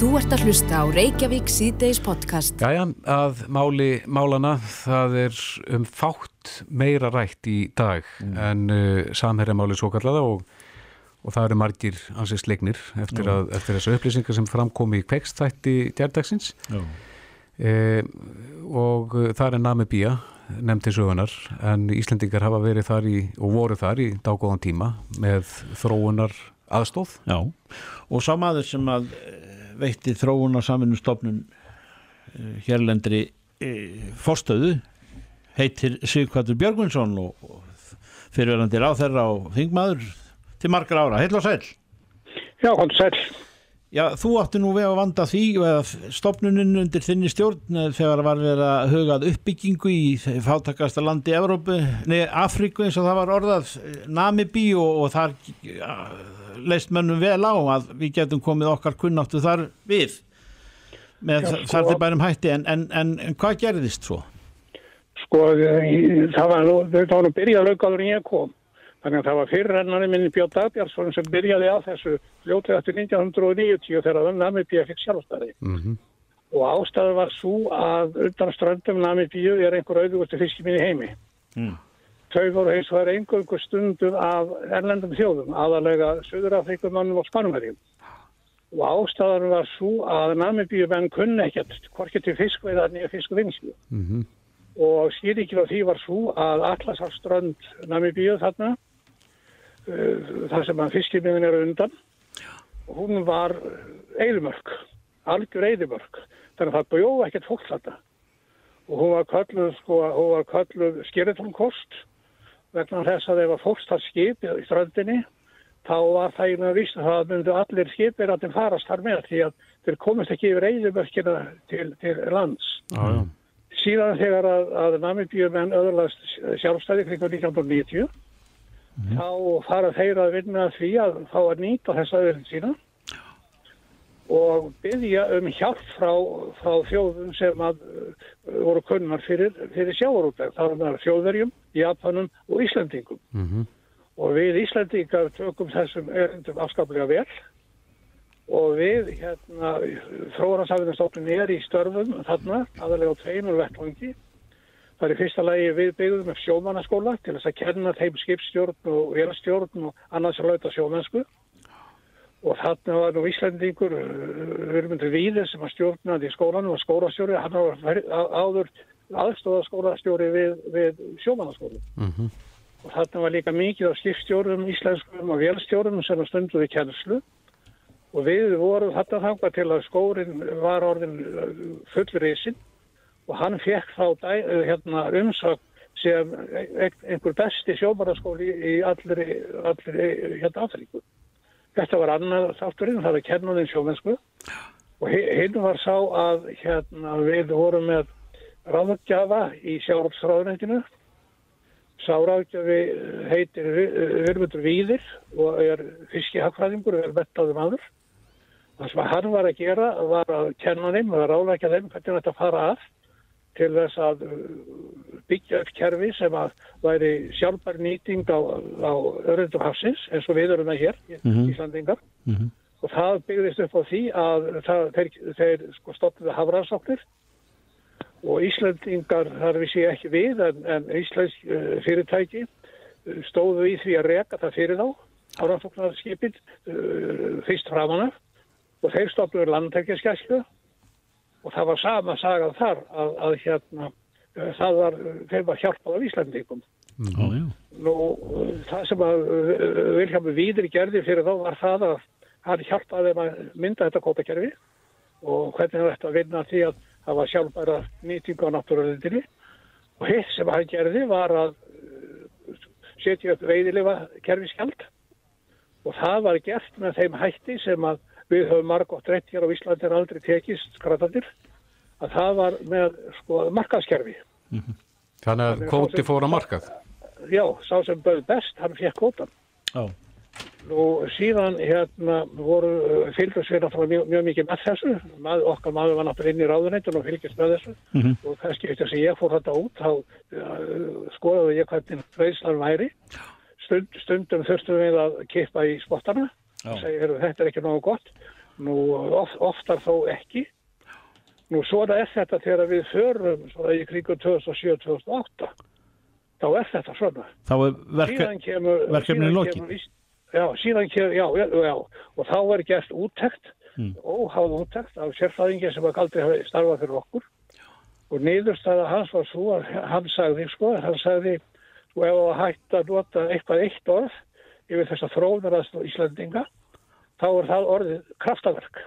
Þú ert að hlusta á Reykjavík síðdeis podcast. Jæja, að máli málana, það er um fátt meira rætt í dag en uh, samherjamáli svo kallaða og, og það eru margir ansið slegnir eftir, að, eftir þessu upplýsingar sem framkomi í kvekstætti djærdagsins Já. e, og uh, það er Namibía nefndi sögunar en Íslendingar hafa verið þar í, og voru þar í dágóðan tíma með þróunar aðstóð. Já, og sá maður sem að eh, veitti þróun á saminustofnun hérlendri e, forstöðu heitir Sigvartur Björgvinsson og, fyrirverandi ráþerra og þingmaður til margar ára. Heil og sæl. Já, hann sæl. Já, þú átti nú við að vanda því eða stopnunin undir þinni stjórn eh, þegar var verið að hugað uppbyggingu í fátakasta landi Evrópu, nei, Afríku eins og það var orðað Namibí og, og þar ja, leist mönnum vel á að við getum komið okkar kunnáttu þar við með sko- þar til bærum hætti en, en, en, en hvað gerðist svo? Sko, í- það var nú, þau nú byrjað laukaður en ég kom. Þannig að það var fyrirrennari minni Björn Dagbjörnsson sem byrjaði á þessu fljótið eftir 1990 þegar Namibíu fikk sjálfstæði. Mm Og ástæður var svo að undan ströndum Namibíu er einhver auðvustu fiskiminn í heimi. Mm. Þau voru eins og það er einhverjum stundum af erlendum þjóðum, aðalega Suður-Afrikumannum og Spanumherjum. Og ástæður var svo að Namibíu menn kunni ekkert, hvorki til fiskveiðar nýja fiskvinnslu. -hmm. og skýringin á því var svo að Atlasafströnd Namibíu þarna uh, þar sem að fiskimiðin eru undan. Hún var eilumörk, algjör eilumörk þannig að það bjóð ekkert fólk þarna. Og hún var kölluð sko, hún var kölluð skýritlunkost vegna þess að ef að fólk þar skip í ströndinni þá var það víst að það myndu allir skipir að þeim farast þar með því að þeir komist ekki yfir eilumörkina til, til lands. Já. síðan þegar að, að Namibíu menn öðurlast sjálfstæði kring 1990 þá fara þeir að vinna því að fá að nýta þessa öðurinn sína og byggja um hjálp frá, frá þjóðum sem að uh, voru kunnar fyrir, fyrir sjávarútleg. Það var þjóðverjum, Japanum og Íslandingum. Mm Og við Íslandingar tökum þessum erindum afskaplega vel og við hérna þróunarsafinastofnun er í störfum þarna, aðalega á tveimur vettvangi. Það er í fyrsta lagi við byggðum með sjómannaskóla til þess að kenna þeim skipstjórn og velstjórn og annars að lauta sjómennsku. Og þarna var nú Íslandingur, Virmundur Víðir sem var stjórnandi í skólanum og skólastjóri, hann var á- áður aðstóða skólastjóri við, við sjómannaskóla -hmm. og þarna var líka mikið af skipstjórum, íslenskum og velstjórum sem stunduði kennslu og við vorum þarna þangað til að skórin var orðin fullrisin og hann fekk þá hérna, umsögn sem ein- einhver besti sjómaraskóli í allri, allri hérna Afríku. Þetta var annað þátturinn, það var kennuðin sjómennsku og hi- hinn var sá að hérna, við vorum með ráðgjafa í sjálfsráðunættinu Sáráðgjafi heitir Virmundur Víðir og er fiskihagfræðingur og er vettaði maður. Það sem hann var að gera var að kenna þeim og að ráðlækja þeim hvernig þetta fara að til þess að uh, byggja upp kerfi sem að væri sjálfbær nýting á, á örundum hafsins eins og við erum það hér, Mhm. Íslandingar. Mhm. Og það byggðist upp á því að það, þeir, þeir sko stoppuðu hafrannsóknir og Íslandingar, þar vissi ég ekki við, en, en Íslands uh, fyrirtæki uh, stóðu í því að reka það fyrir þá, hafrannsóknarskipin, uh, fyrst framanaf og þeir stoppuðu landtækjaskæslu og það var sama sagað þar að, að hérna, uh, það var, þeir var hjálpað af Íslandingum. Já. Nú, uh, það sem að Vilhelm Víðir gerði fyrir þá var það að hann hjálpaði þeim að mynda þetta kótakerfi og hvernig þetta að vinna því að það var sjálfbæra nýtingu á náttúruleginni og hitt sem hann gerði var að setja upp veiðilifa kerfiskjald og það var gert með þeim hætti sem að við höfum margótt rétt hér á Íslandi en aldrei tekist skratandir að það var með sko markaðskerfi Þannig að kvóti fór að markað. já, sá sem bauð best, hann fekk kótan Já. Nú síðan hérna voru fylgjast við náttúrulega mjög, mjög mikið með þessu. Mað, okkar maður var náttúrulega inn í ráðuneytun og fylgjast með þessu. Mhm. Og kannski eftir sem ég fór þetta út, þá uh, skoðaði ég hvernig reynslan væri. Stund, stundum þurftum við að kippa í spottana. Og "Heyrðu, þetta er ekki nógu gott. Nú of, oftar þó ekki. Nú svona er þetta þegar við förum svona í kringu 2007-2008. Þá er þetta svona. Þá er verkefnið Ís- Já, síðan kemur, já, já, já. Og þá er gert úttekt, Mm. óháð úttekt af sérfræðingi sem að aldrei hafi starfað fyrir okkur. Og niðurstaða hans var svo að hann sagði, sko, hann sagði, sko, ef að hætta að nota eitthvað eitt orð yfir þessa þróunarast og Íslandinga, þá er það orðið kraftaverk.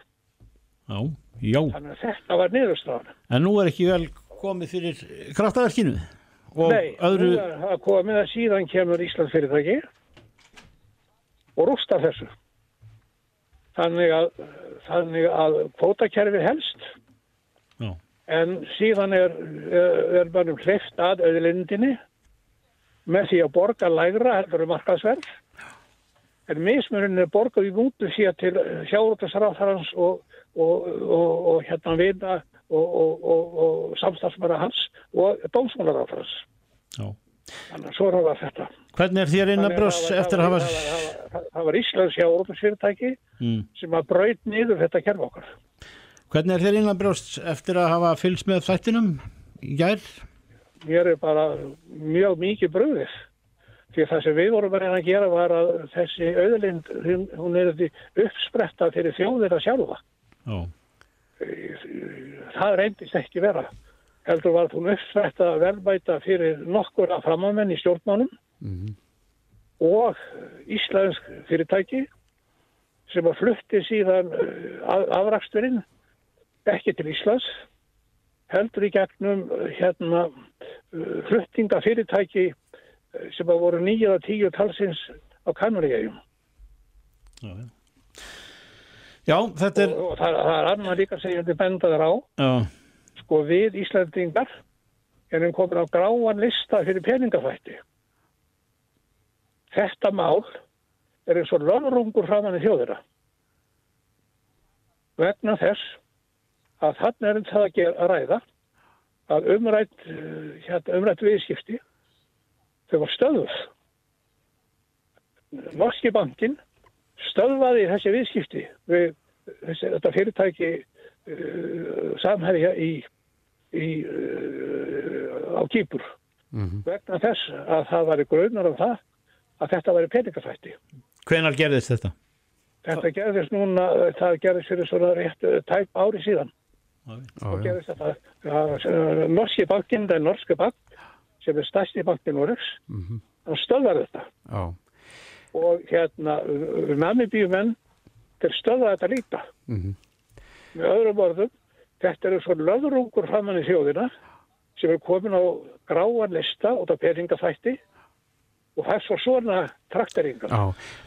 Já, já. Þannig að þetta var niðurstaðan. En nú er ekki vel komið fyrir kraftaverkinu og Nei, öðru... nú er það komið að síðan kemur Ísland fyrirtæki og rústar þessu. Þannig að, þannig að kvótakerfi helst Já. en síðan er, er mannum hlift að auðlindinni með því að borga lægra heldur um markaðsverð en mismuninn er borgað í mútu síðan til sjáróttasráþarans og, og, og, og hérna vina og, og, og, og samstafsmæra hans og dómsmálaráþarans. Já. Þannig að svona var þetta. Hvernig er þér inn að Þannig bröss það var- eftir að hafa... það var- það Það Íslands sjáróttasfyrirtæki Mm. sem að braut niður þetta kerf okkar. Hvernig er þér inn að bröss eftir að hafa fylgst með þættinum í gær? mér er bara mjög mikið bröðið. Því að það sem við vorum að reyna að gera var að þessi auðlind, hún, hún er uppspretta fyrir þjóðir að sjálfa. Já. Það reyndist ekki vera. Heldur var hún uppspretta að verðbæta fyrir nokkur að framamenn í stjórnmánum og íslensk fyrirtæki sem að flutti síðan uh, afraksturinn ekki til Íslands heldur í gegnum hérna uh, fluttinga fyrirtæki sem að voru nýjað að tíu talsins á Kanarígjum. Já, já. Þetta er... Og, og það, það er annar líka segjandi bendaður á, Já, sko við Íslandingar erum komin á gráan lista fyrir peningafætti. Þetta mál er eins og löfrungur framann í þjóðina. Vegna þess að þannig er það að, gera, að ræða að umrætt, eh, hérna, umrætt viðskipti þau var stöðuð. Norski bankin stöðvaði þessi viðskipti við þessi, þetta fyrirtæki uh, samherja í, í, uh, á Kýpur vegna þess að það væri grunnar um það að þetta væri peningafætti. hvenar gerðist þetta? Þetta gerðist núna, það gerðist fyrir svona rétt uh, tæp ári síðan. Já, Og gerðist þetta, norski bankin, það er norski bank, sem er stærsti bankin Noregs, hann stöðvar þetta. Já. Og hérna, namibíumenn, þeir stöðva þetta líka. Mhm. Með öðrum orðum, þetta eru svo löðrungur framann í þjóðina sem er komin á gráan lista út af peningafætti og það er svo svona trakteringar. Já.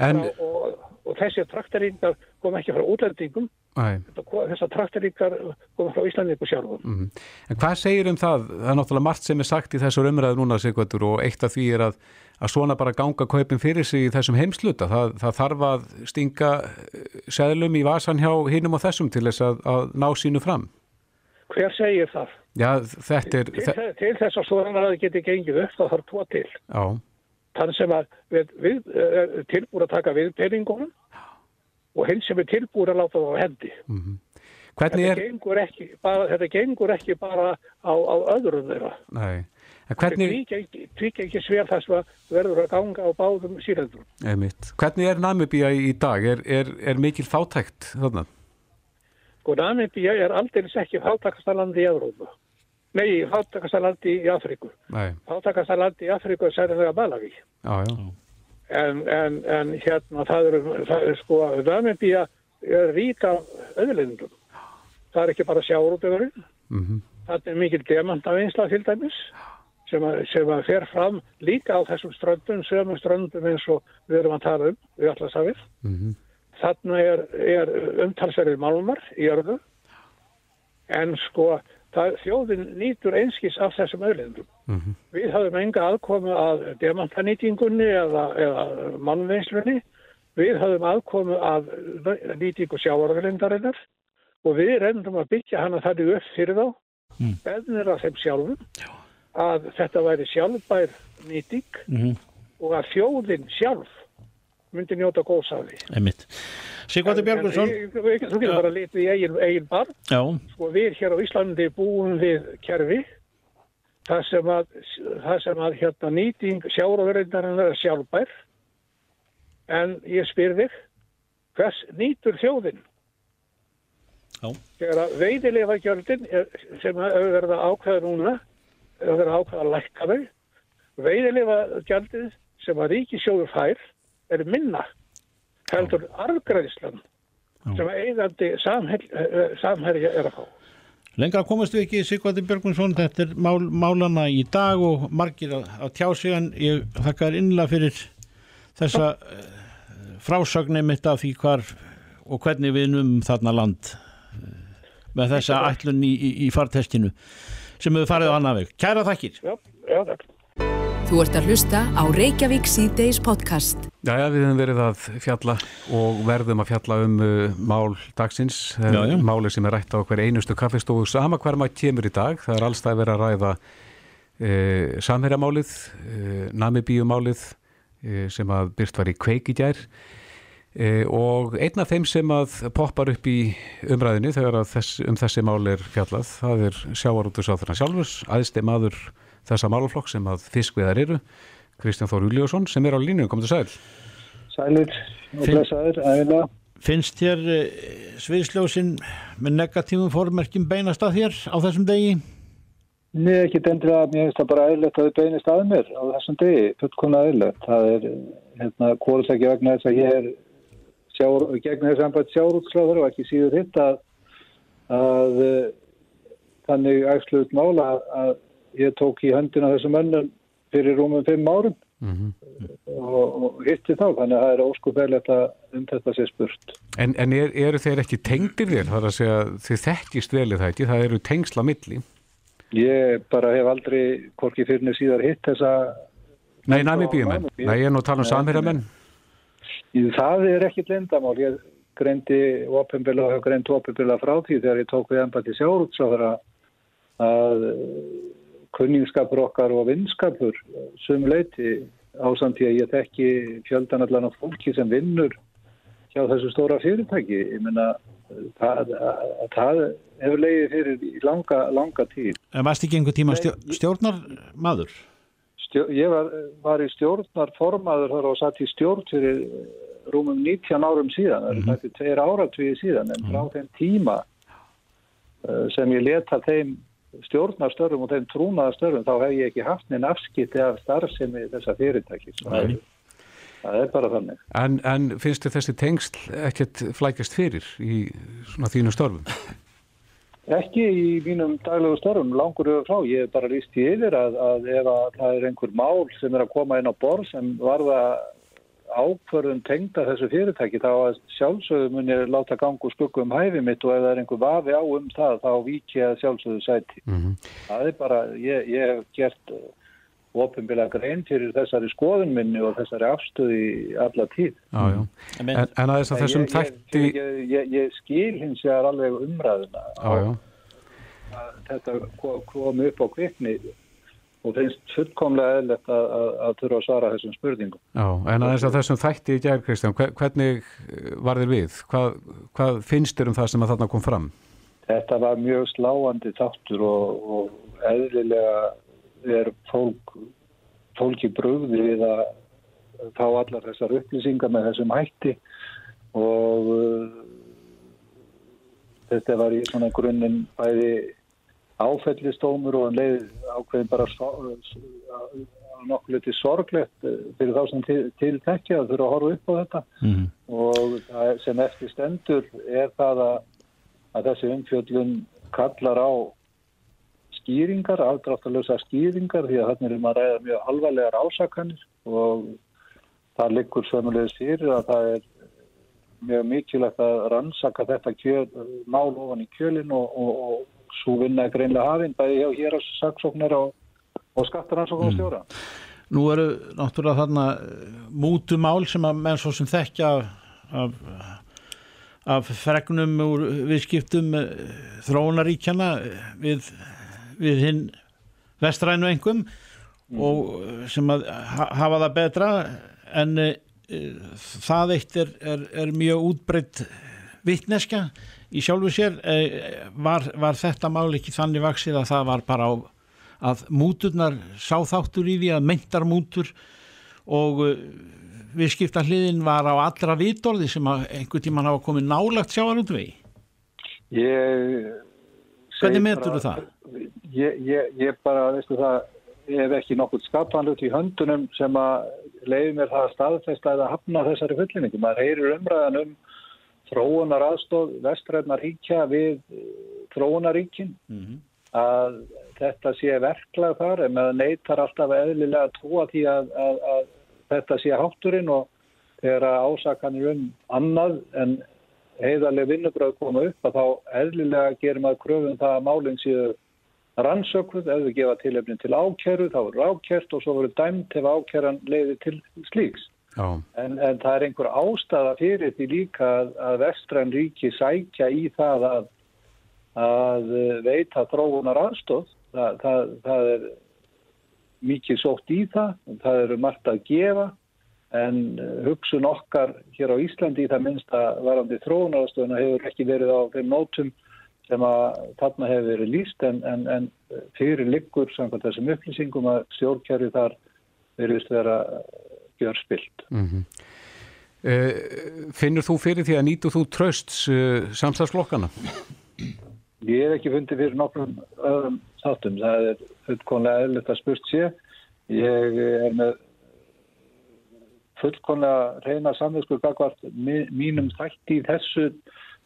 En, og, og, þessi trakteringar kom ekki frá útlendingum, þessar trakteringar kom frá Íslandingu sjálfum. mhm. en hvað segir um það? Það er náttúrulega margt sem er sagt í þessar umræðu núna, Sigvartur, og eitt af því er að, að svona bara ganga kaupin fyrir sig í þessum heimsluta. Það, það þarf að stinga eh, seðlum í vasan hjá hinum og þessum til þess að, að ná sínu fram. Hver segir það? Já, þetta er... Til, til þess að svona að það geti gengið upp, þá þarf tvo til. Já, Þann sem að við, við, er tilbúin að taka við peningunum og hinn sem er tilbúin að láta það á hendi. hvernig Þetta er... gengur ekki bara, þetta gengur ekki bara á, á öðrum þeirra. Nei, hvernig... Því ekki sver þess að verður að ganga á báðum. Einmitt. Hvernig er Namibía í dag? Er, er, er mikil fátækt þarna? Og Namibía er aldrei ekki fátakastalandi í Európa. Nei, fátakastalandi í Afríku. Nei, Fátakastalandi í Afríku er særlega Malawi. já, já. En, en, en hérna það eru, það er sko, Namibía er ríka öðlindum. Það er ekki bara sjárótöfurinn. Mm Það er mikil demantavinsla til dæmis sem að, sem að fer fram líka á þessum ströndum, sömum ströndum eins og við erum að tala um, við ætla að safið. Þarna er, er umtalsverðir málmar í örðu en sko það, þjóðin nýtur einskis af þessum öðlindum. Við hafum enga aðkomu að demantanýtingunni eða, eða mannveinslunni. Við hafum aðkomu að nýtingu sjávaröðlindarinnar og við reyndum að byggja hana þannig upp fyrir þá, mm. beðnir af þeim sjálfum, að þetta væri sjálfbær nýting Mhm. og að þjóðin sjálf myndi njóta góðs af ég- ég- Þú getur bara litið í eigin, eigin barn. Já, Sko við hér á Íslandi búum við kerfi það sem að, það sem að hérna, nýting sjáraverðindarinn er sjálfbær en ég spyr þig hvers nýtur þjóðin? Já. Þegar að veiðilega gjöldin sem hefur verið að ákveða núna hefur verið að ákveða að lækka þau veiðilega gjaldið sem að ríkisjóður fær er minna heldur arfgræðislan sem eigandi samhel- eh, samherja er að fá. lengra komast við ekki Sigvaldi Björgvinsson, þetta er mál, málana í dag og margir að, að tjá sig en ég þakka þér innlega fyrir þessa uh, frásögni mitt af því hvar og hvernig við num þarna land með þessa ætlun í, í, í fartestinu sem hefur farið á annar veg. Kæra þakkir. Já, já, takk. Þú ert að hlusta á Reykjavík síðdeis podcast. Jæja, við höfum verið að fjalla og verðum að fjalla um uh, mál dagsins, eh, Já, já. máli sem er rætt á hver einustu kaffistofu sama hver maður kemur í dag, það er allstað verið að ræða uh, samherjamálið, uh, namibíumálið uh, sem að byrst var í kveik í gær og einn af þeim sem að poppar upp í umræðinni þegar að þess, um þessi mál er fjallað, það er sjávarútusáþurna sjálfurs, aðsteg maður þessa málaflokk sem að fiskviðar eru, Kristján Þór Júlíusson sem er á línu, komið til sæl. Sælir og blessaður, ægilega. Finnst þér uh, sviðsljósin með negatífum fórmerkjum beinast að þér á þessum degi? Nei, ekki dendra að mér finnst það bara eðlert að þið beinist að mér á þessum degi, fullkomna eðlert. Það er, hérna, kóðsækja vegna þess að ég er sjár, gegn þess að sjárútsláður og ekki síður hitt að, að eh, þannig ægsluðt mála að, að ég tók í höndina þessum mönnum fyrir rúmum fimm árum Mm og, og hitti þá, þannig að það er óskupæðilegt að um þetta sé spurt. En, en er, eru þeir ekki tengdir þér? Það er að segja, þið þekkist vel í það ekki, það eru tengsla milli. Ég bara hef aldrei, hvorki fyrir niður síðar hitt þessa Nei, namibíumenn. Namibíu. Nei, ég er nú að tala um. Í- Það er ekkit lindamál. Ég greindi opinbila og hef greint opinbila frá því þegar ég tók við embætti sjárútsáðara að eh, kunningskapur okkar og vinskapur sum leiti ásamt því að ég þekki fjöldan allan af fólki sem vinnur hjá þessu stóra fyrirtæki. Ég meina, það, að- það hefur leiðið fyrir langa, langa tíð. En varst ekki einhver tíma Nei, stjó, ég- stjórnar maður? Stjó, ég var, var í stjórnar formaður þar og satt í stjórn fyrir eh, rúmum 19 árum síðan, það er þetta tveir áratvíði síðan, en frá þeim tíma eh, sem ég leta þeim stjórnarstörfum og þeim trúnaðarstörfum þá hef ég ekki haft neinn afskipti af starfsemi þessa fyrirtækis. Það, Nei. það er bara þannig. En, en finnst þið þessi tengsl ekkert flækjast fyrir í svona þínu störfum? Ekki í mínum daglegu störfum, langur yfir frá. Ég hef bara líst í yfir að, að ef að það er einhver mál sem er að koma inn á borð sem varða ákvörðun tengda þessu fyrirtæki þá að sjálfsögðu mun ég láta gangu skuggu um hæfi mitt og ef það er einhver vafi á um það þá vík ég að sjálfsögðu sæti. Mm Það er bara, ég, ég hef gert ofinbila grein fyrir þessari skoðun minni og þessari afstöðu í alla tíð. Já, já. En, En, en aðeins að þessum þætti... ég, ég, ég, ég skil hins vegar alveg umræðuna Já, já. að þetta ko- komi upp á kvikni og finnst fullkomlega eðlert að, að, að þurfa að svara þessum spurningum. Já, en aðeins að þessum þætti í gær, Kristján, hve- hvernig eh, var þér við? Hvað, hvað finnst þér um það sem að þarna kom fram? Þetta var mjög sláandi þáttur og, og eðlilega er fólk, fólki brugði við að fá allar þessar upplýsingar með þessum hætti og uh, þetta var í svona grunninn bæði áfellistómur og hann leið ákveðin bara nokkuð litið sorglegt eh, fyrir þá sem til, til tekja að þurfa að horfa upp á þetta mm. og sem eftir stendur er það að, að þessi umfjöllun kallar á skýringar, afdráttalösa skýringar því að þannig er maður að ræða mjög alvarlegar ásakanir og það liggur sömulegis fyrir að það er mjög mikilvægt að rannsaka þetta kjöl, mál ofan í kjölinn og, og, og svo vinna greinlega hafinn bæði hjá hér á saksóknir og, og skattaransóknum stjóra. Nú eru náttúrulega þarna eh, mútumál sem að menn svo sem þekkja af, af fregnum úr viðskiptum eh, þróunaríkjana eh, við, við hinn vestrænu engum og eh, sem að ha- hafa það betra en það eitt er, er, er mjög útbreytt vittneska í sjálfu sér eh, var, var þetta mál ekki þannig vaksið að það var bara á að múturnar sá þáttur í því að meintar mútur og eh, viðskipta hliðin var á allra vitorði sem einhvern tíman hafa komið nálagt sjáar út vegi Ég Hvernig metur þú það? Ég, ég, ég bara, veistu það, hef ekki nokkur skapanlut í höndunum sem að leiði mér það að staðfesta eða hafna þessari fullinningu. Maður heyrir umræðan um þróunar aðstóð vestræðnar ríkja við þróunaríkin mm -hmm. að þetta sé verklag þar en með neytar alltaf eðlilega að trúa því að, að, að þetta sé hátturinn og þegar ásakanir um annað en heiðarlega vinnubröð koma upp að þá eðlilega gerum að kröfum það að málinn séu rannsökuð, ef við gefa tilefnin til ákjæru, þá eru ákjært og svo voru dæmt ef ákjæran leiði til slíks. En, en það er einhver ástæða fyrir því líka að, að vestræn ríki sækja í það að, að veita þróunar aðstóð. Það, það, það er mikið sótt í það, það eru margt að gefa. En hugsun okkar hér á Íslandi það minnst að varandi þróunar aðstóðuna hefur ekki verið á þeim nótum sem að þarna hefur verið líst en, en, en fyrir liggur samkvæmt þessum upplýsingum að stjórnkjæri þar verðist vera gjör spilt. Mm -hmm. uh, finnur þú fyrir því að nýtu þú trösts uh, samstagsflokkana? Ég hef ekki fundið fyrir nokkrum öðrum þáttum. Það er fullkonlega eðlert að spurt sé. Ég er með fullkonlega reyna samvinsku gagvart mínum þætti í þessu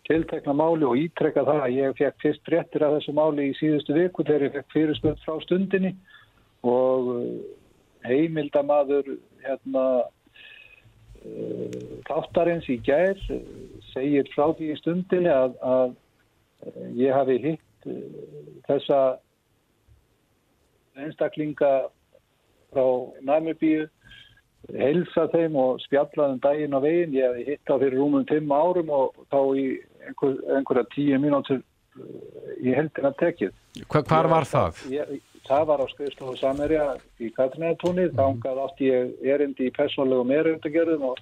tiltekna máli og ítrekka það að ég fekk fyrst fréttir af þessu máli í síðustu viku þegar ég fekk fyrirspöld frá stundinni og heimildamadur hérna þáttarins í gær segir frá því stundinni að, að ég hafi hitt þessa einstaklinga frá Namibíu helsa þeim og spjallaðum daginn á veginn. Ég hef hitt á fyrir rúmum 5 árum og þá í einhver, einhverja 10 mínútur í heldina tekið. Hva, hvar var það? Ég, það var á skrifstofu Samerja í Katrinæðatúni. Mm. Þángað átti ég erindi í persónlegum erindagerðum og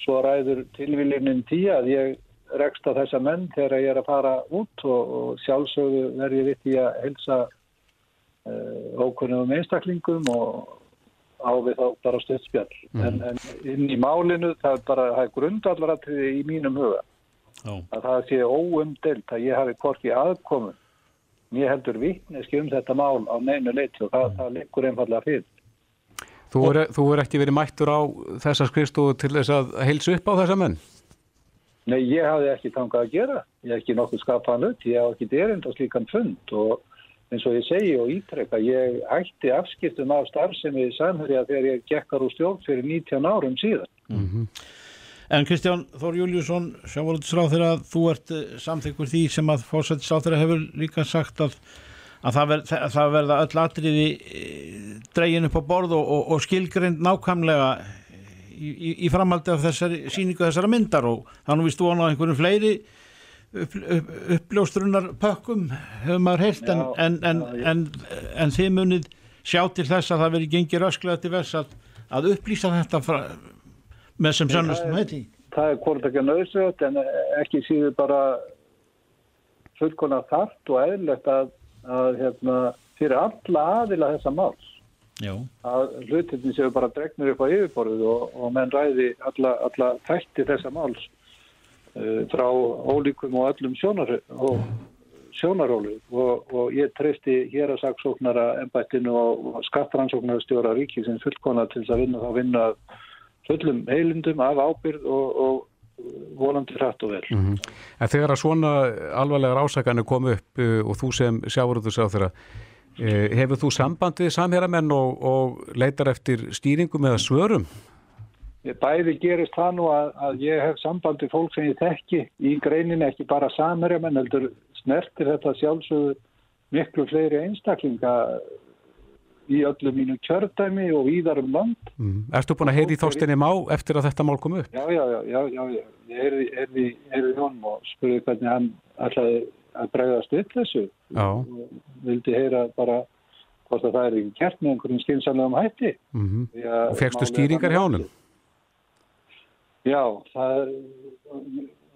svo ræður tilvílinin tí að ég rekst á þessa menn þegar ég er að fara út og, og sjálfsögðu verði vitt í að helsa uh, ókunnum einstaklingum og á við þá bara stöðspjall mm. en, en inn í málinu það er bara, það er grundallaratriði í mínum huga oh. að það sé óumdelt að ég hafi korki aðkomun mér heldur vittneski um þetta mál á neinu leiti og það, mm. það leikur einfallega fyrir Þú er, þú er ekki verið mættur á þessa skrifstofu til þess að heilsu upp á þessa menn? Nei, ég hafi ekki tangað að gera ég hef ekki nokkuð skapaðan upp ég hef ekki derind á slíkan fund og eins og ég segi og ítrekka, ég ætti afskiptum af starfsemi samhverja þegar ég gekkar úr stjórn fyrir 19 árum síðan. Mm -hmm. En Kristján Þór Júliusson, sjávarútisráð þegar þú ert eh, samþykkur því sem að fórsættisráð þegar hefur líka sagt að, að það, ver, það verða öll atriði eh, dregin upp á borð og, og, og skilgrind nákvæmlega í, í, í framaldi af þessari síningu þessara myndar. Og þannig stúan á einhverjum fleiri upp, upp, uppljóstrunar pökkum hefur maður heilt en, en, en, en, en þið munið sjá til þess að það veri gengir ösklega til þess að, að upplýsa þetta fra, með sem sannustum heiti. Það er hvort ekki nöðsögt en ekki síður bara fullkonar þart og eðlert að, að hérna, fyrir alla aðila þessa máls. Já. að hlutinni séu bara dregnir upp á yfirborðu og, og menn ræði alla, alla þætti þessa máls uh, frá ólíkum og öllum sjónar, og, sjónarólu og, og ég treysti hér að saksóknara ennbættinu og skattrannsóknarstjóra ríkisins fullkona til þess að vinna þá vinna fullum heilundum af ábyrð og, og volandi hrætt og vel. Mm -hmm. En þegar að svona alvarlegar ásakanir kom upp uh, og þú sem sjáurðu sá þeirra uh, hefur þú samband við samhéramenn og, og leitar eftir stýringum eða svörum? Bæði gerist það nú að, að ég hef sambandi fólk sem ég þekki í greinin ekki bara samerja menn heldur snertir þetta sjálfsögur miklu fleiri einstaklinga í öllu mínu kjördæmi og víðar um land. Mm. Erstu búin að heyri í þórstinni má eftir að þetta mál kom upp? Já, já, já, já, já, ég heyrði í honum og spurði hvernig hann ætlaði að bregðast upp þessu já. vildi heyra bara hvort að það er ekki kert með einhverjum skynsamlegum hætti. Mm -hmm. Og fegstu stýringar hjá honum? Já, það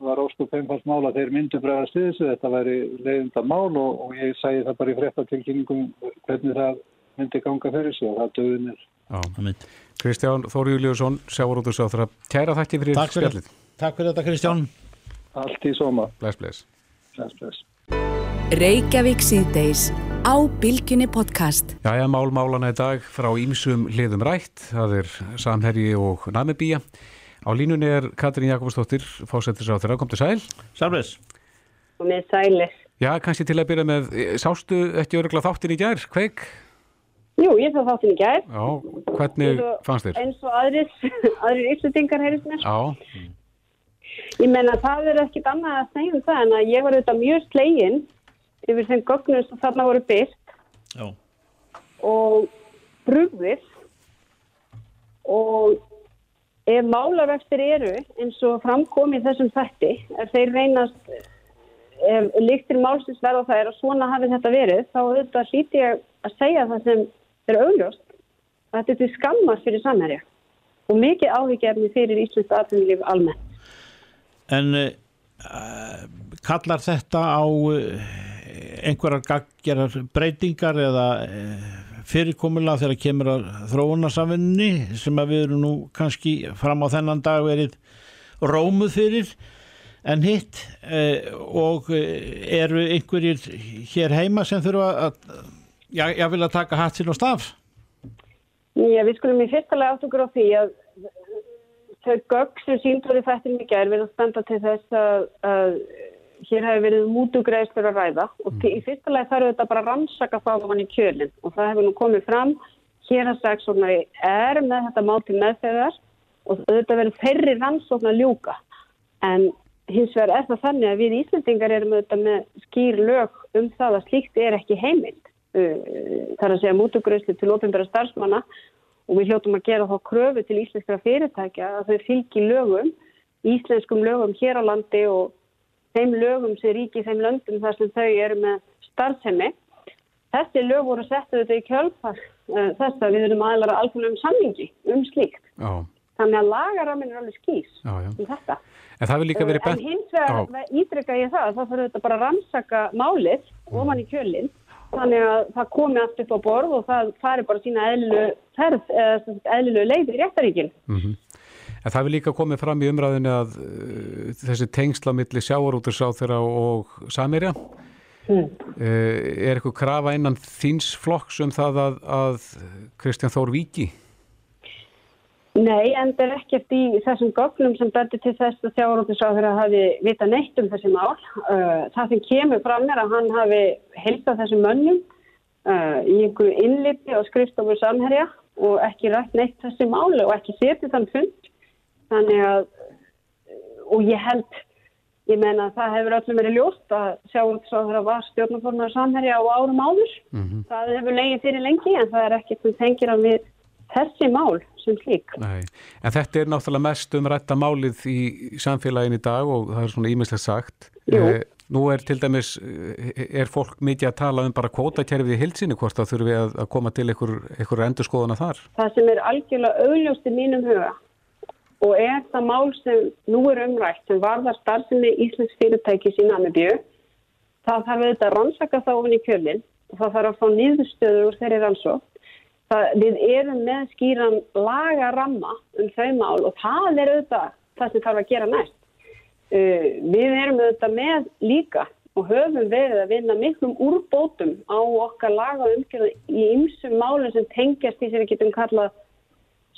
var óskup einfalt mál að þeir myndu bregðast við þessu. Þetta væri leiðinda mál og, og ég sæði það bara í fréttatilkynningum hvernig það myndi ganga fyrir sig og það döðin er. Já. Kristján Þóri Júliusson, sjávarútur sáþra. Kæra þakki fyrir spjallið. takk fyrir þetta Kristján. Allt í soma. Bless, bless. Bless, bless. Reykjavík síðdeis á Bilginni podcast. Jæja, mál málana í dag frá ímsum hliðum rætt. Það er Samherji og Namibíja. Á línunni er Katrín Jakobsdóttir, þeirra. Kom til sæl. Sælves. og með sælis. Já, kannski til að byrja með, sástu ekki örugla þáttin í gær, kveik? Jú, ég þá þáttin í gær. Já, hvernig og- fannst þér? Eins og aðrir, aðrir yllutingar heyrðist mér. Já, Ég menna það er ekkit annað að segja um það en að ég var auðvitað mjög slegin yfir þeim gögnum sem þarna voru byrt Já. og brugðið og ef málarvextir eru eins og framkom í þessum þætti ef þeir reynast ef líktir málsins verða það er að svona hafi þetta verið þá auðvitað hlíti ég að segja það sem er augljóst að þetta er til skammar fyrir samherja og mikið áhyggjefni fyrir Íslands aðfenglíf almennt. En uh, kallar þetta á uh, einhverjar gaggerar breytingar eða uh, fyrirkomulega þegar kemur að þróunarsamvinni sem að við erum nú kannski fram á þennan dag verið rómuð fyrir en hitt uh, og eru einhverjir hér heima sem þurfa að já, ég vil að taka hatt sinn og staf? Já, við skulum í fyrsta lega átt okkur á því að þau gögg sem síndur í þættin í gær verða standa til þess að, að hér hefur verið mútugreðstur að ræða. Og til, í fyrsta lega þarf þetta bara að rannsaka það ofan í kjölinn. Og það hefur nú komið fram hér að saksóknari er með þetta mál til meðferðar og þetta verður ferri rannsókn að ljúka. En hins vegar er það þannig að við Íslandingar erum auðvitað með skýr lög um það að slíkt er ekki heimild uh, þar að segja mútugreðslu til ofinbæra starfsmanna og við hljóttum að gera þá kröfu til íslenskra fyrirtækja að þau fylgi lögum, íslenskum lögum hér á landi og þeim lögum sem ríki þeim löndum þar sem þau eru með starfsemi. Þessi lög voru settu þetta í kjölfar uh, þess að við erum aðlara alveg um sammingi um slíkt. já, Þannig að lagaramin er alveg skýs já, já. um þetta. En það vil líka verið En bent... hins vegar ítrykka ég það að það fyrir þetta bara að rannsaka málið ofan í kjölinn þannig að það komi allt upp á borð og það fari bara sína eðlilu leið í réttaríkinn. Mhm. En það vil líka komið fram í umræðinu að uh, þessi tengsla milli sjávarútur þeirra og Samirja Mm. uh, er eitthvað krafa innan þíns flokks um það að, að Kristján Þór Víki? Nei, en það er ekkert í þessum gögnum sem betur til þess að þjáróttisáður hafi vita neitt um þessi mál. Uh, það sem kemur fram er að hann hafi heilsað þessum mönnum uh, í einhverju innlipi og skrifstofur samherja og ekki rætt neitt þessi máli og ekki setið þann fund. Þannig að, og ég held, ég menna að það hefur öllum verið ljóst að þjáróttisáður var stjórnafornar samherja á árum áður. Það hefur legið fyrir lengi en það er ekkert sem tengir að við þessi mál sem slík. Nei, en þetta er náttúrulega mest um rætta málið í samfélagin í dag og það er svona ímislegt sagt. Jú. Nú er til dæmis, eh, er fólk mikið að tala um bara kvótakerfið í hilsinni hvort það þurfi að, að koma til einhver, einhver endurskoðuna þar? það sem er algjörlega augljóst í mínum huga og er það mál sem nú er umrætt sem varðar starfsemi Íslands fyrirtækis í Namibíu það þarf auðvitað að rannsaka það ofin í kjölinn og það þarf að fá niðurstöður úr þeirri rannsók það, við erum með skýran lagaramma um þau mál og það er auðvitað það sem þarf að gera næst uh, við erum auðvitað með líka og höfum verið að vinna miklum úrbótum á okkar laga umgjörðu í ymsum málum sem tengjast því sem við getum kallað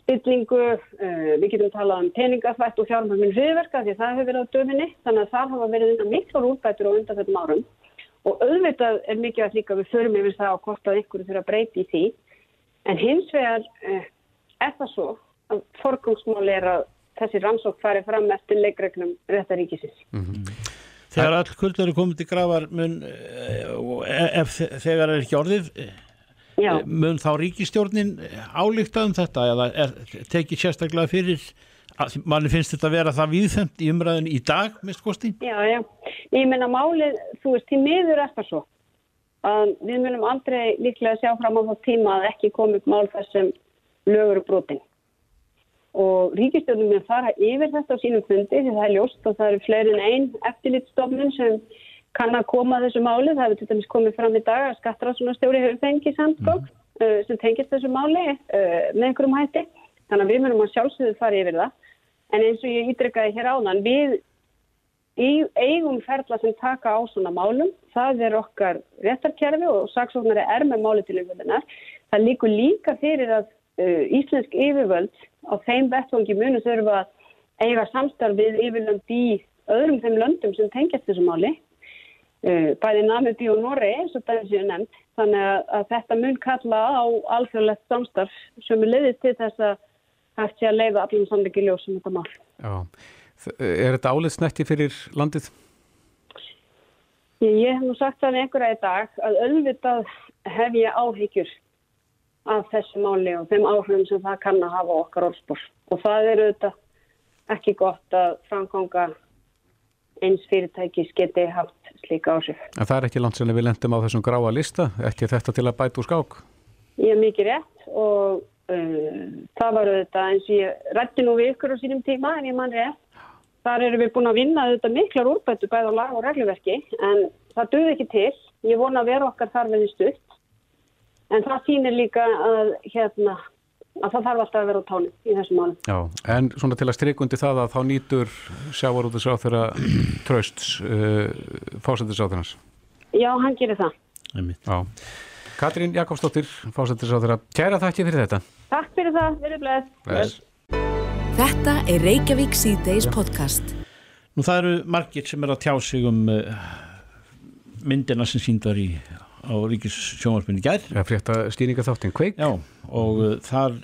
spillingu, uh, við getum talað um peningafætt og fjármögnin hriðverka því að það hefur verið á döfinni, þannig að það hafa verið vinna miklar úrbætur á undanfjöldum árum. Og auðvitað er mikið að líka við förum yfir það og hvort að einhverju þurfa að breyti í því. En hins vegar uh, er það svo að forgangsmál er að þessi rannsók fari fram eftir leikreglum réttaríkisins. Þegar all kvöld eru komið til grafar mun, eh, og e- ef þe- þegar er ekki orðið eh, Já. mun þá ríkistjórnin álíkta um þetta eða er tekið sérstaklega fyrir að manni finnst þetta að vera það viðfemt í umræðin í dag, mist kosti Já, já. Ég menna málið, þú veist, til miður er það svo að við munum aldrei líklega sjá fram á þá tíma að ekki komi upp mál þessum lögur og brotin. Og ríkistjórnum er að fara yfir þetta á sínum fundi því það er ljóst og það eru fleiri en einn eftirlitstofnun sem kann að koma að þessu máli. Það hefur til dæmis komið fram í dag að skattrásunarstjóri hefur fengið samskók mm. sem tengist þessu máli uh, með einhverjum hætti. Þannig að við munum að sjálfsögðu fara yfir það. En eins og ég ítrykkaði hér áðan, við eigum ferla sem taka á svona málum. Það er okkar réttarkerfi og saksóknari er með máli til umvöldunar. Það líkur líka fyrir að uh, íslensk yfirvöld á þeim vettvangi munu þurfa að eiga samstarf við yfirlönd í öðrum þeim löndum sem tengjast þessu máli. Uh, bæði Namibí og Norri, eins og það er sér nefnt. Þannig að, þetta mun kalla á alþjóðlegt samstarf sem er leiðið til þess að hægt sé að leiða allir samleiki ljós um þetta mál. Já. Er þetta áliðsnetti fyrir landið? Ég hef nú sagt það einhverja í dag að auðvitað hef ég áhyggjur af þessu máli og þeim áhrifum sem það kann að hafa okkar orðspór og það er auðvitað ekki gott að framkonga eins fyrirtækis geti haft slíka áhrif. En það er ekki langt sem við lendum á þessum gráa lista, ekki þetta til að bæta úr skák? Ég er mikið rétt og uh, það var auðvitað eins og ég rætti nú við ykkur á sínum tíma en ég mann rétt Þar erum við búin að vinna þetta miklar úrbættu bæð á lag og regluverki en það döði ekki til. Ég vona að vera okkar þar veði stutt en það sýnir líka að, hérna, að það þarf alltaf að vera á tánu í þessum málum. Já, en svona til að streikundi það að þá nýtur sjávarúðisáþurra trösts uh, fásættisáþurnas. Já, hann gerir það. Já. Katrín Jakobsdóttir, fásættisáþurra, kæra þakki fyrir þetta. Takk fyrir það, verið bleið. Bless. Þetta er Reykjavík C-Days podcast. Nú það eru margir sem er að tjá sig um uh, myndina sem síndar í á Ríkis sjónvarpinni gær. Það er frétta stýringa þáttinn kveik. Já, og uh, þar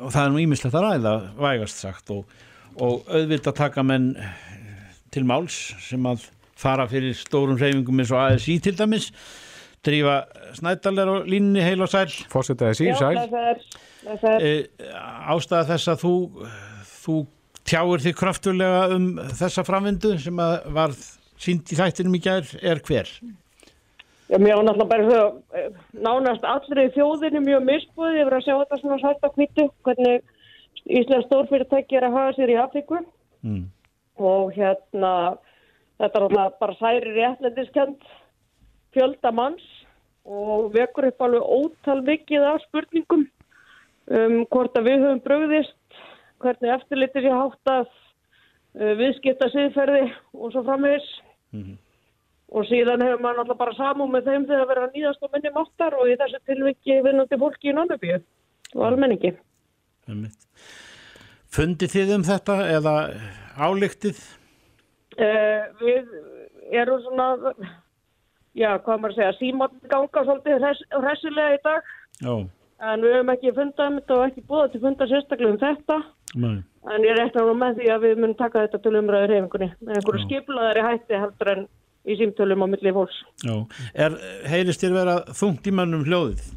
og það er nú ímislegt að ræða vægast sagt og, og auðvilt að taka menn til máls sem að fara fyrir stórum reyfingum eins og ASI til dæmis drífa snættalega og línni heil og sæl sæl það er, það er. e, Ástæða þess að þú þú tjáir þig kraftulega um þessa framvindu sem að var sínd í þættinum í gær er hver? Já, mér var náttúrulega bara þau, nánast allri þjóðinu mjög misbúið yfir að sjá þetta svona sætt að kvitu, hvernig Íslands stórfyrirtæki er að hafa sér í Afríku. Mm. og hérna þetta er náttúrulega bara særi réttlendiskend fjölda manns og vekur upp alveg ótal mikið af spurningum um hvort að við höfum bröðist, hvernig eftirlitir ég háttað, uh, viðskipta siðferði og svo framvegis og síðan hefur maður náttúrulega bara samúð með þeim þegar verið að nýðast á minni máttar og í þessu tilviki vinnandi fólki í Nannabíu og almenningi. Fundið þið um þetta eða álíktið? Uh, við erum svona, já, hvað maður að segja, símann ganga svolítið hress, hressilega í dag Já, en við höfum ekki fundað um þetta og ekki búið til fundað sérstaklega um þetta nei. en ég reikna nú með því að við munum taka þetta til umræður hefingunni einhverju skiplaðari hætti heldur en í símtölum á milli fólks. Já. Er, heyrist þér vera þungt í mannum hljóðið?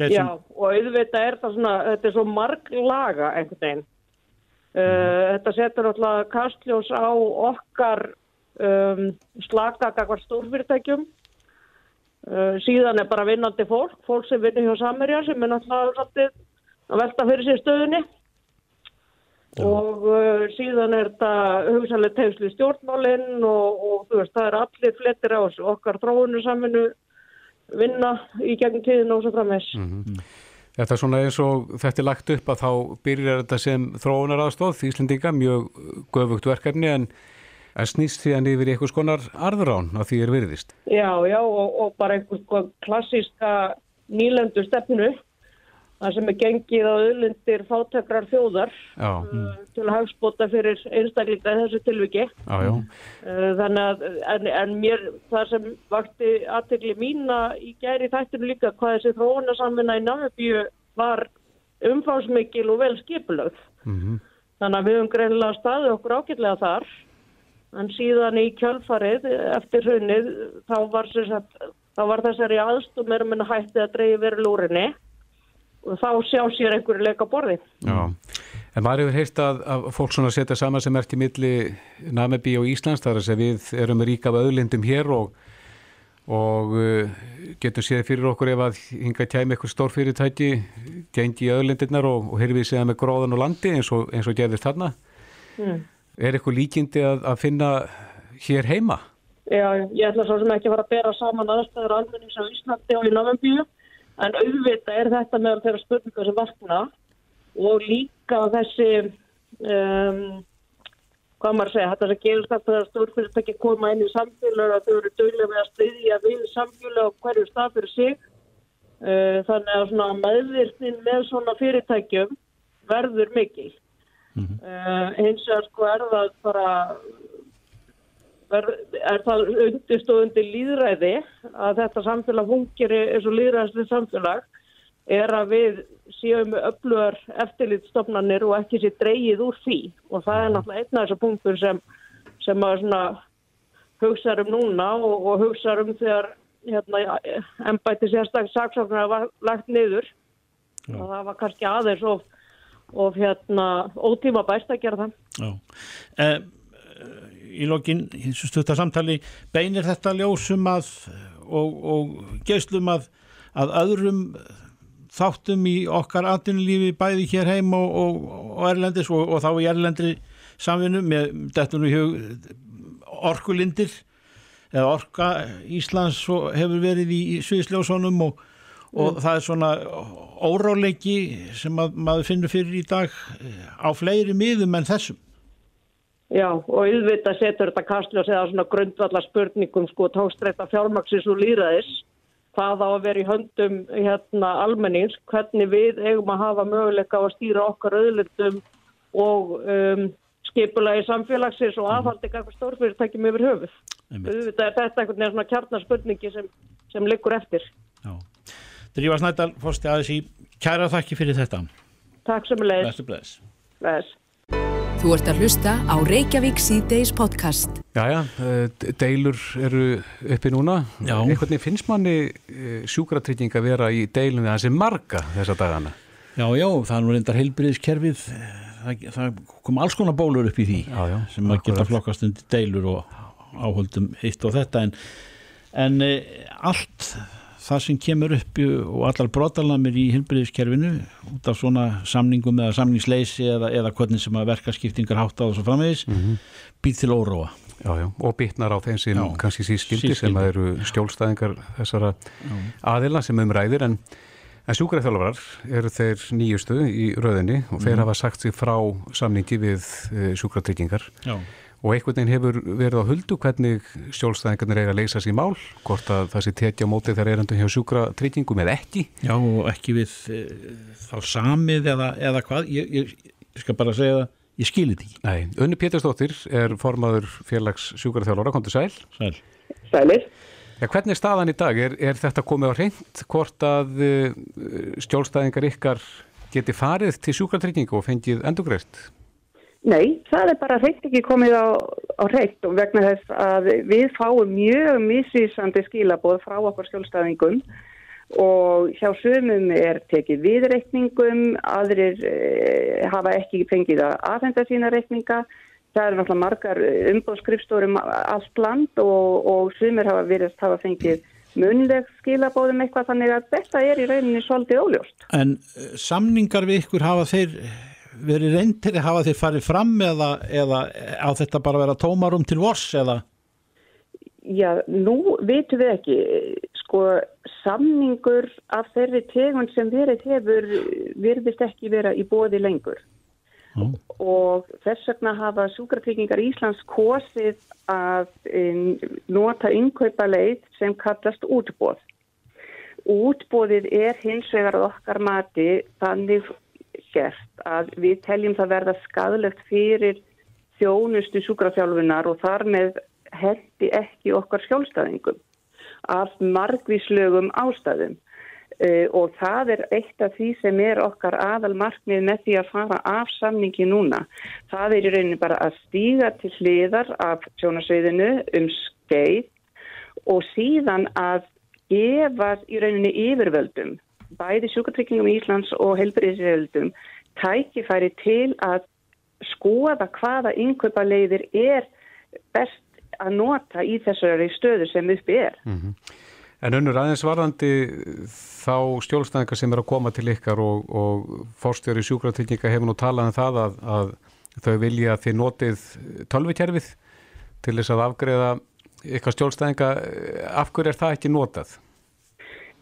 Þeir Já, og auðvitað er það svona, þetta er svo marg laga einhvern veginn. Uh, þetta setur alltaf kastljós á okkar um, slagagakvar stórfyrirtækjum. Uh, síðan er bara vinnandi fólk, fólk sem vinnur hjá Samerja sem er náttúrulega að velta fyrir sér stöðunni. Og uh, síðan er þetta hugsanlega tegnslu stjórnmálinn og, og þú veist, það er allir flettir á okkar þróunu saminu vinna í gegnum tíðin og svo framvegs. Þetta er svona eins og þetta er lagt upp að þá byrjar þetta sem þróunar aðstóð Íslendinga, mjög göfugt verkefni en, snýst því að yfir í eitthvað skonar arðrán að því er virðist. Já, já, og, og bara einhvers klassíska nýlendu stefnu, það sem er gengið á öðlundir fátekrar þjóðar Já, uh, til að hagspota fyrir einstaklinga í þessu tilviki. já. Uh, þannig að, en, en mér, það sem vakti aðtegli mína í gæri þættinu líka, hvað þessi þróunasamvinna í Namibíu var umfásmikil og vel skipulögð. Mm Þannig að við höfum greinilega staðið okkur ágætlega þar en síðan í kjölfarið eftir hrunnið þá var, sagt, þá var þessari aðstum erum en hætti að dreyja verið lúrinni og þá sjá sér einhverju leika borði. Já, en maður hefur heyrt að, að fólk svona setja saman sem ert í milli Namibí og Íslands, þar að segja við erum rík af auðlindum hér og, og uh, getum séð fyrir okkur ef að hinga kæmi eitthvað stórfyrirtæki gengi í öðlendirnar og, og heyrðum við séð með gróðan og landi eins og, eins og gerðist þarna Mm. er eitthvað líkindi að, að finna hér heima? Já, ég ætla svo sem ekki að fara að bera saman aðstæður almennings á Íslandi og í Namibíu en auðvitað er þetta meðal þeirra spurningar sem vakna. Og líka þessi um, hvað maður að segja, þetta sem gerist þetta að stórfyrirtæki koma inn í samfélag að þau eru dögulega við að styðja við samfélag á hverju stað fyrir sig. Uh, þannig að svona meðvirknin með svona fyrirtækjum verður mikil. Uh, eins og sko er það bara er, er það undirstóðundi líðræði að þetta samfélag fungir eins og líðræðsli samfélag er að við séum öflugar eftirlitstofnanir og ekki sér dreigið úr því og það er náttúrulega einn af þessar punktur sem, sem svona hugsaður um núna og, og hugsaður um þegar hérna, embætti sérstaklega saksóknar var lagt niður og það var kannski aðeins of, of hérna, ótíma bæst að gera það. Já. Eh, í lokin, í þessu stutta samtali beinir þetta ljósum að og, og geislum að að öðrum þáttum í okkar atvinnulífi bæði hér heim og, og, og Erlendis og, þá í Erlendri samvinnu með dettunum í hug orkulindir eða orka Íslands hefur verið í Sviðsljósónum og, og það er svona óráleiki sem að, maður finnur fyrir í dag á fleiri miðum en þessum Já, og auðvitað setur þetta kastljós eða svona grundvallar spurningum sko tókstreita fjármaksins og líraðis hvað á að vera í höndum hérna almennings, hvernig við eigum að hafa möguleika á að stýra okkar auðlundum og um, skipulagi samfélagsins og aðhaldi eitthvað stórfyrirtækjum yfir höfuð. Er þetta einhvern veginn svona kjarnarspurningi sem, sem liggur eftir. Já. Drífa Snædal, fórsti aðeins í kæra þakki fyrir þetta Takk sem leið. Bestu bless Bless. Þú ert að hlusta á Reykjavík C-Days podcast. Jæja, eh, deilur eru uppi núna. Já. Einhvern veginn finnst manni sjúkratrygging að vera í deilum við hansi marga þessa dagana. Já, já, það er nú reyndar heilbriðiskerfið það, það kom alls konar bólur upp í því Já, já, sem að geta flokkast undir deilur og áhöldum eitt og þetta en, en e, allt það sem kemur upp og allar brotalamir í heilbriðiskerfinu út af svona samningum eða samningsleysi eða, eða hvernig sem að verkaskiptingar hátta og svo framvegis mm býð til óróa. Já, já, og bitnar á þeim sem Já. kannski sískildi sem að eru skjólstæðingar þessara aðila sem um ræðir en, en sjúkraþjálfarar eru þeir nýjustu í röðinni og þeir hafa sagt sig frá samningi við uh, sjúkratryggingar. Já, og einhvern veginn hefur verið á huldu hvernig skjólstæðingarnir eiga að leysa sér mál hvort að það sé tekja á móti þegar erendum hjá sjúkratryggingum eða ekki já og ekki við e, þá samið eða, eða hvað ég, ég, ég skal bara segja það, ég skilir þetta ekki Nei, Unni Pétursdóttir er formaður félags sjúkraþjálfara, komdu sæl Sæl. Sælir. Ja, hvernig er staðan í dag? Er, er þetta komið á reynd hvort að uh, skjólstæðingar ykkar geti farið til sjúkratryggingu og fengið endugreist? Nei, það er bara hreitt ekki komið á, á hreitt og vegna þess að við fáum mjög misvísandi skilaboð frá okkur skjólstæðingum og hjá sumum er tekið viðreikningum, aðrir e, hafa ekki fengið að aðhenda sína reikninga. Það eru náttúrulega margar umbóðskrifstórum allt land og, og sumir hafa verið að hafa fengið munleg skilabóðum eitthvað þannig að þetta er í rauninni svolítið óljóst. En eh, samningar við ykkur hafa þeir verið reyndir, hafa þeir farið fram eða, eða á þetta bara að vera tómarum til vors eða? Já, nú vitum við ekki, sko, samningur af þeirri tegund sem verið hefur virðist ekki vera í bóði lengur. Já. Og þess vegna hafa sjúkratryggingar Íslands kosið að um, nota innkaupa leið sem kallast útbóð. Útbóðið er hins vegar að okkar mati þannig gert að við teljum það verða skadlegt fyrir þjónustu sjúkrafjálfunar og þar með hendi ekki okkar skjólstæðingum af margvíslögum ástæðum uh, og það er eitt af því sem er okkar aðal markmið með því að fara af samningi núna. Það er í rauninni bara að stíga til hliðar af sjónasveiðinu um skeið og síðan að gefa í rauninni yfirvöldum, bæði sjúkartryggingum í Íslands og helbriðisvöldum, tækifæri til að skoða hvaða innkaupa leiðir er best að nota í þessari stöðu sem uppi er. En unnur aðeins varðandi þá stjólstæðingar sem er að koma til ykkar og, og fórstjóri sjúkratrygginga hefur nú talað um það að, að þau vilja að þið notið tölvikerfið til þess að afgreða ykkar stjólstæðinga. Af hverju er það ekki notað?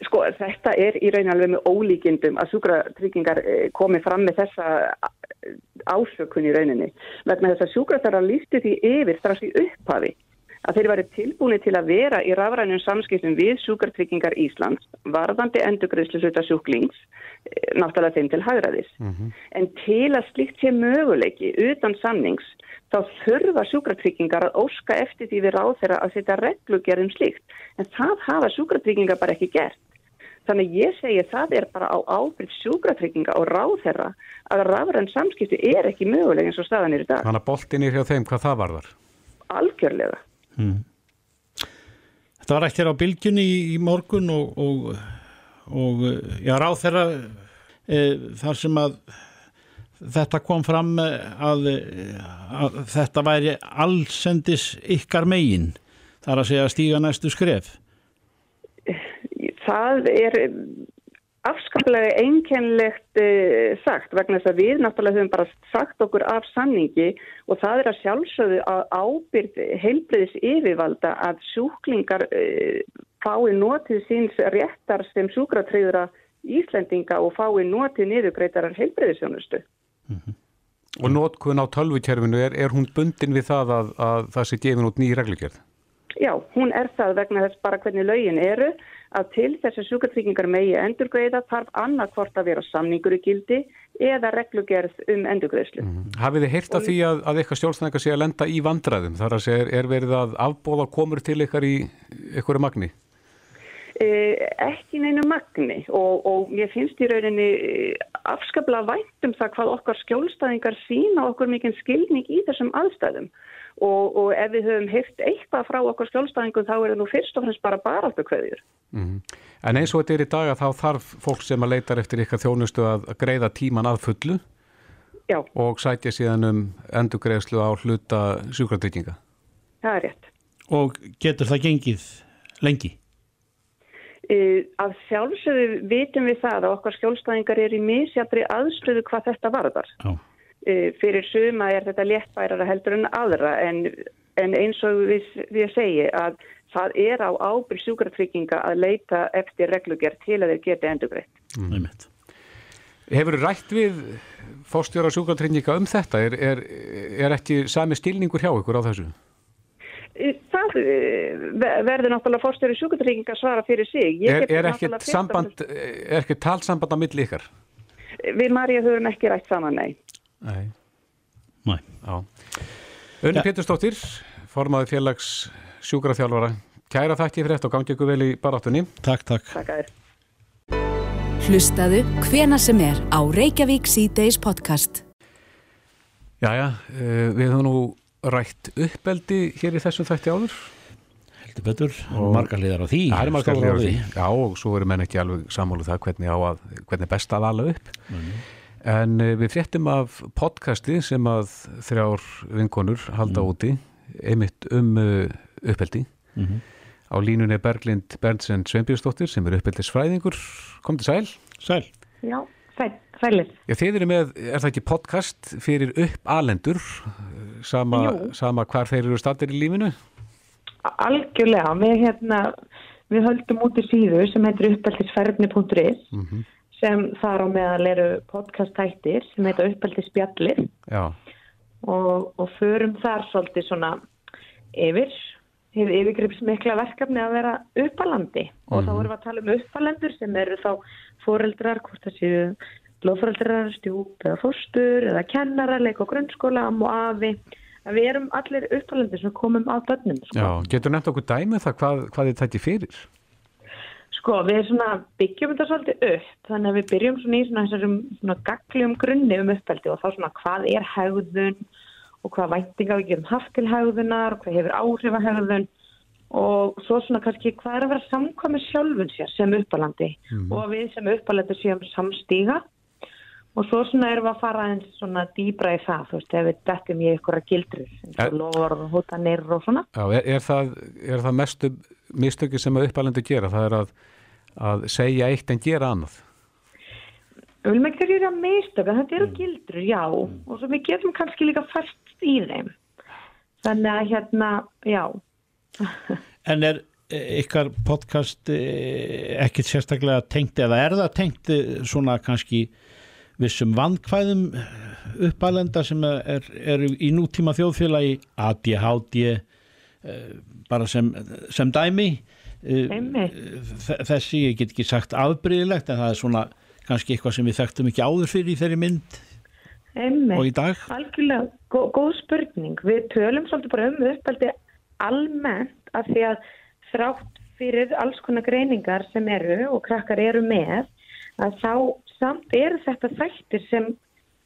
Sko þetta er í raun alveg með ólíkindum að sjúkratryggingar eh, komi fram með þessa eh, ásökun í rauninni vegna þess að sjúkratryggingar lífti því yfir strax í upphafi að þeir væri tilbúinu til að vera í rafrænum samskiptum við sjúkratryggingar Íslands varðandi endurgreðslu hluta sjúklings eh, náttúrulega þeim til hagraðis. En til að slikt sé möguleiki utan sannings þá þurfa sjúkratryggingar að óska eftir því við ráð þeirra að setja reglugerðum slikt. En það hafa sjúkratryggingar bara ekki gert. Þannig ég segi það er bara á ábyrg sjúkratrygginga og ráð þeirra að rafræn samskipti er ekki möguleg eins og staðan er í dag. Þannig að boltin er hjá þeim hvað það varðar. Algjörlega. Þetta var hér á bylgjunni í, í morgun og, og, og já, ráð þeirra e, þar sem að þetta kom fram að, að þetta væri allsendis ykkar megin þar að segja stíga næstu skref. Það er afskaplega einkennlegt uh, sagt vegna þess að við náttúrulega höfum bara sagt okkur af sanningi og það er að sjálfsögðu að ábyrð heilbriðis yfirvalda að sjúklingar uh, fái notið síns réttar sem sjúkratreyðura Íslendinga og fái notið niðurgreitarar heilbriðisjónustu. Og notkun á tölvukerfinu, er, er hún bundin við það að, að það sé gefin út ný reglugjörð? Já, hún er það vegna þess bara hvernig lögin eru að til þessi sjúkartryggingar megi endurgreiða þarf annarkvort að vera samningur í gildi eða reglugerð um endurgreiðslu. Hafið þið heyrt af því að, að eitthvað stjórnstæðingar sé að lenda í vandræðum? Þar að segja, er, er verið að afbóða komur til ykkar í ykkur magni? Eh, ekki neinu magni og, og ég finnst í rauninni eh, afskaplega vænt um það hvað okkar skjólstæðingar sína okkur mikinn skilning í þessum aðstæðum og, og ef við höfum heyrt eitthvað frá okkar skjólstæðingum þá er það nú fyrst og fremst bara baráttu kveðjur. En eins og þetta er í dag að þá þarf fólk sem að leitar eftir ykkar þjónustu að greiða tíman að fullu Já, og sætja síðan um endurgreiðslu á hluta sjúkratrygginga. það er rétt. Og getur það gengið lengi? Uh, að sjálfsögðu vitum við það að okkar skjólstæðingar er í misjafri aðstöðu hvað þetta varðar. Já. Uh, fyrir suma er þetta léttbærara heldur en aðra en, en eins og við, við segi að það er á ábyrg sjúkratrygginga að leita eftir reglugjart til að þeir geti endurgreitt. Mm. Hefur rætt við fórstjóra sjúkratrygginga um þetta? Er, er, er ekki sami stilningur hjá ykkur á þessu? Uh, Það ver- verður náttúrulega fórstjóri sjúkratrygginga að svara fyrir sig. Ég Er, get er og samband, er ekkert talsamband á milli ykkar? Við Marja höfum ekki rætt saman, nei. Nei. Nei. Já. Unni Ja. Pétursdóttir, formaði félags sjúkraþjálfara. Kæra þakki fyrir þetta og gangi ykkur vel í baráttunni. Takk, takk. Takk að þér. Hlustaðu hvena sem er á Reykjavík C-Days podcast. Jæja, uh, við höfum nú rætt uppeldi hér í þessum þætti áður. Heldur betur. Margar liðar á því. Það er margar liðar á því. Já, og svo eru menn ekki alveg sammálu það hvernig, á að, hvernig er best að ala upp. En uh, við fréttum af podcasti sem að þrjár vinkonur halda úti, einmitt um uh, uppeldi. Mhm. Á línunni er Berglind Berntsen Sveinbjörnsdóttir sem er uppeldisfræðingur. Kom til sæl. Sæl. Já, sæl, sælir. Já, þið eru með, er það ekki podcast fyrir uppalendur, sama, sama hvar þeir eru stattir í lífinu? Algjörlega, við, hérna, við höldum út í síðu sem heitir uppeldisferðni.is Mm sem þar á meðal eru podcast-tættir sem heita uppeldisspjallir Já, og, og förum þar svolítið svona yfir, hefur yfirgripsmikla verkefni að vera uppalandi og þá erum við að tala um uppalendur sem eru þá foreldrar, hvort það séu blóðforeldrar, stjúp eða fóstur eða kennara, leik og grunnskóla, og afi að við erum allir uppalendur sem komum að börnum sko. já. Getur nefnt okkur dæmið það hvað, hvað þið tætti fyrir? Sko, við svona byggjum þetta svolítið upp, þannig að við byrjum svona í svona þessum svona gagljum grunni um uppeldi og þá svona hvað er hegðun og hvað væntinga við getum haft til hegðunar og hvað hefur áhrif að hegðun og svo svona kannski hvað er að vera samkvæmið sjálfun sér sem uppalandi og að við sem uppalandi séum samstíga og svo svona erum við að fara eins svona dýbra í það, þú veist, ef við dettum í einhverja gildrur, eins og lofar og hótanir og svona. Já, er, er það, er það mestu mistöki sem að uppalendur gera? Það er að, að segja eitt en gera annað. Við viljum ekki gera mistöka, þetta eru gildrur, já, og svo við getum kannski líka fæst í þeim. Þannig að hérna, já, En er eh, ykkar podcast eh, ekkit sérstaklega tengt eða er það tengt eh, svona kannski vissum vandkvæðum uppalenda sem er, er í nútíma þjóðfélagi ADHD bara sem, sem dæmi eh, þessi, ég get ekki sagt afbrýðilegt en það er svona kannski eitthvað sem við þekktum ekki áður fyrir í þeirri mynd einmitt. og í dag Algjörlega, gó, góð spurning. Við tölum svolítið bara um uppeldi almennt af því að þrátt fyrir alls konar greiningar sem eru og krakkar eru með að þá samt eru þetta þættir sem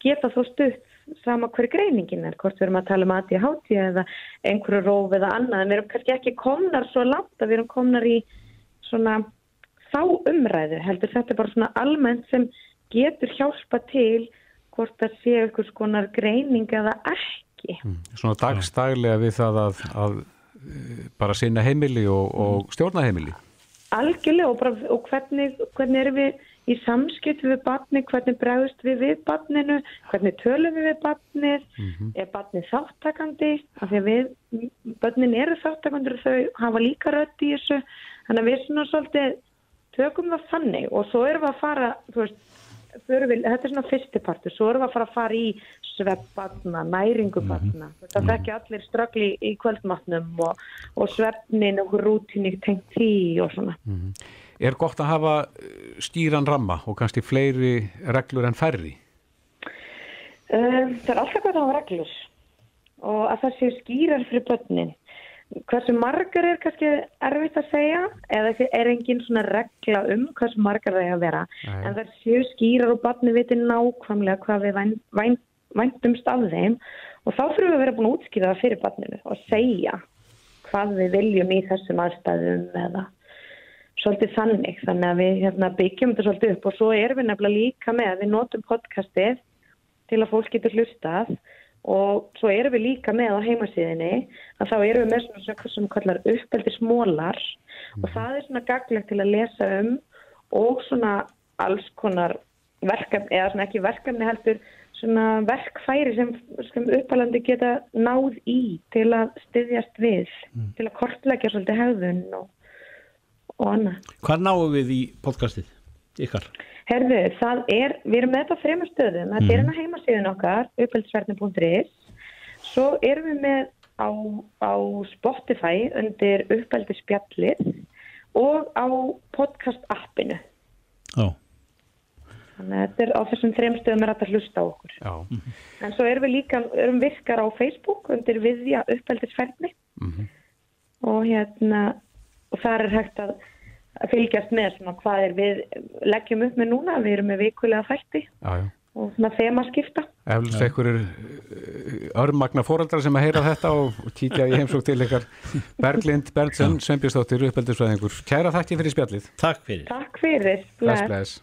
geta þó stutt sama hver greiningin er, hvort við erum að tala um ADHD eða einhverju róf eða annað, en við erum kannski ekki komnar svo langt að við erum komnar í svona þá umræðu heldur þetta er bara svona almennt sem getur hjálpa til hvort það sé einhvers konar greining eða ekki. Svona dagstaglega við það að, að eh, bara sinna heimili og, og stjórna heimili. Algjörlega og, bara, og hvernig, hvernig erum við í samskipt við barni, hvernig bregðust við við barninu, hvernig tölum við við barnið, er barnið þáttakandi, af því að við, barnin eru þáttakandur og þau hafa líka rödd í þessu, þannig að við svona svolítið tökum það þannig og svo erum við að fara, veist, við, þetta er svona fyrsti partur, svo erum við að fara að fara í sveppbarna, næringubarna, þetta þekki allir ströggli í kvöldmatnum og, og svefnin og rútinni tengt því og svona. Er gott að hafa eh, skýran ramma og kannski fleiri reglur en færri? Um, það er alltaf hvað það hafa reglur og að það séu skýrar fyrir börnin. Hversu margar er kannski erfitt að segja eða er engin svona regla um hversu margar það er að vera. Nei. En það séu skýrar og barni viti nákvæmlega hvað við væn, væn, væntumst af þeim og þá fyrir við að vera búin að útskýra það fyrir barninu og segja hvað við viljum í þessum aðstæðum eða svolítið þannig. Þannig að við hérna, byggjum þetta svolítið upp og svo erum við nefnilega líka með að við notum podcastið til að fólk getur hlustað og svo erum við líka með á heimasíðinni að þá erum við með svona sem, sem kallar uppeldi smólar og það er svona gaglegt til að lesa um og svona alls konar verkefni, eða svona ekki verkefni heldur svona verkfæri sem, sem uppalandi geta náð í til að styðjast við, til að kortleggja svolítið hegðun og, og annað. Hvað náum við í podcastið ykkar? Herðu, það er, við erum með þetta á þremur stöðum, þetta er hérna heimasíðun okkar, uppeldisverðin.is, svo erum við með á, á Spotify undir uppeldisspjallið og á podcast appinu. Já. Þannig að þetta er á þessum þrem stöðum er þetta hlusta á okkur. Já. En svo erum við líka, erum virkar á Facebook undir viðja uppeldisferðni og hérna, og þar er hægt að fylgjast með svona hvað er við leggjum upp með núna, við erum með vikulega þætti og svona þema skipta. Eflust einhver örmagna fóreldrar sem að heyra þetta og, kíkja í heimsók til ykkar Berglind Berntsen, Sveinbjörnsdóttir, uppeldisfræðingur. Kæra þakki fyrir spjallið. Takk fyrir. Takk fyrir. Bless, bless.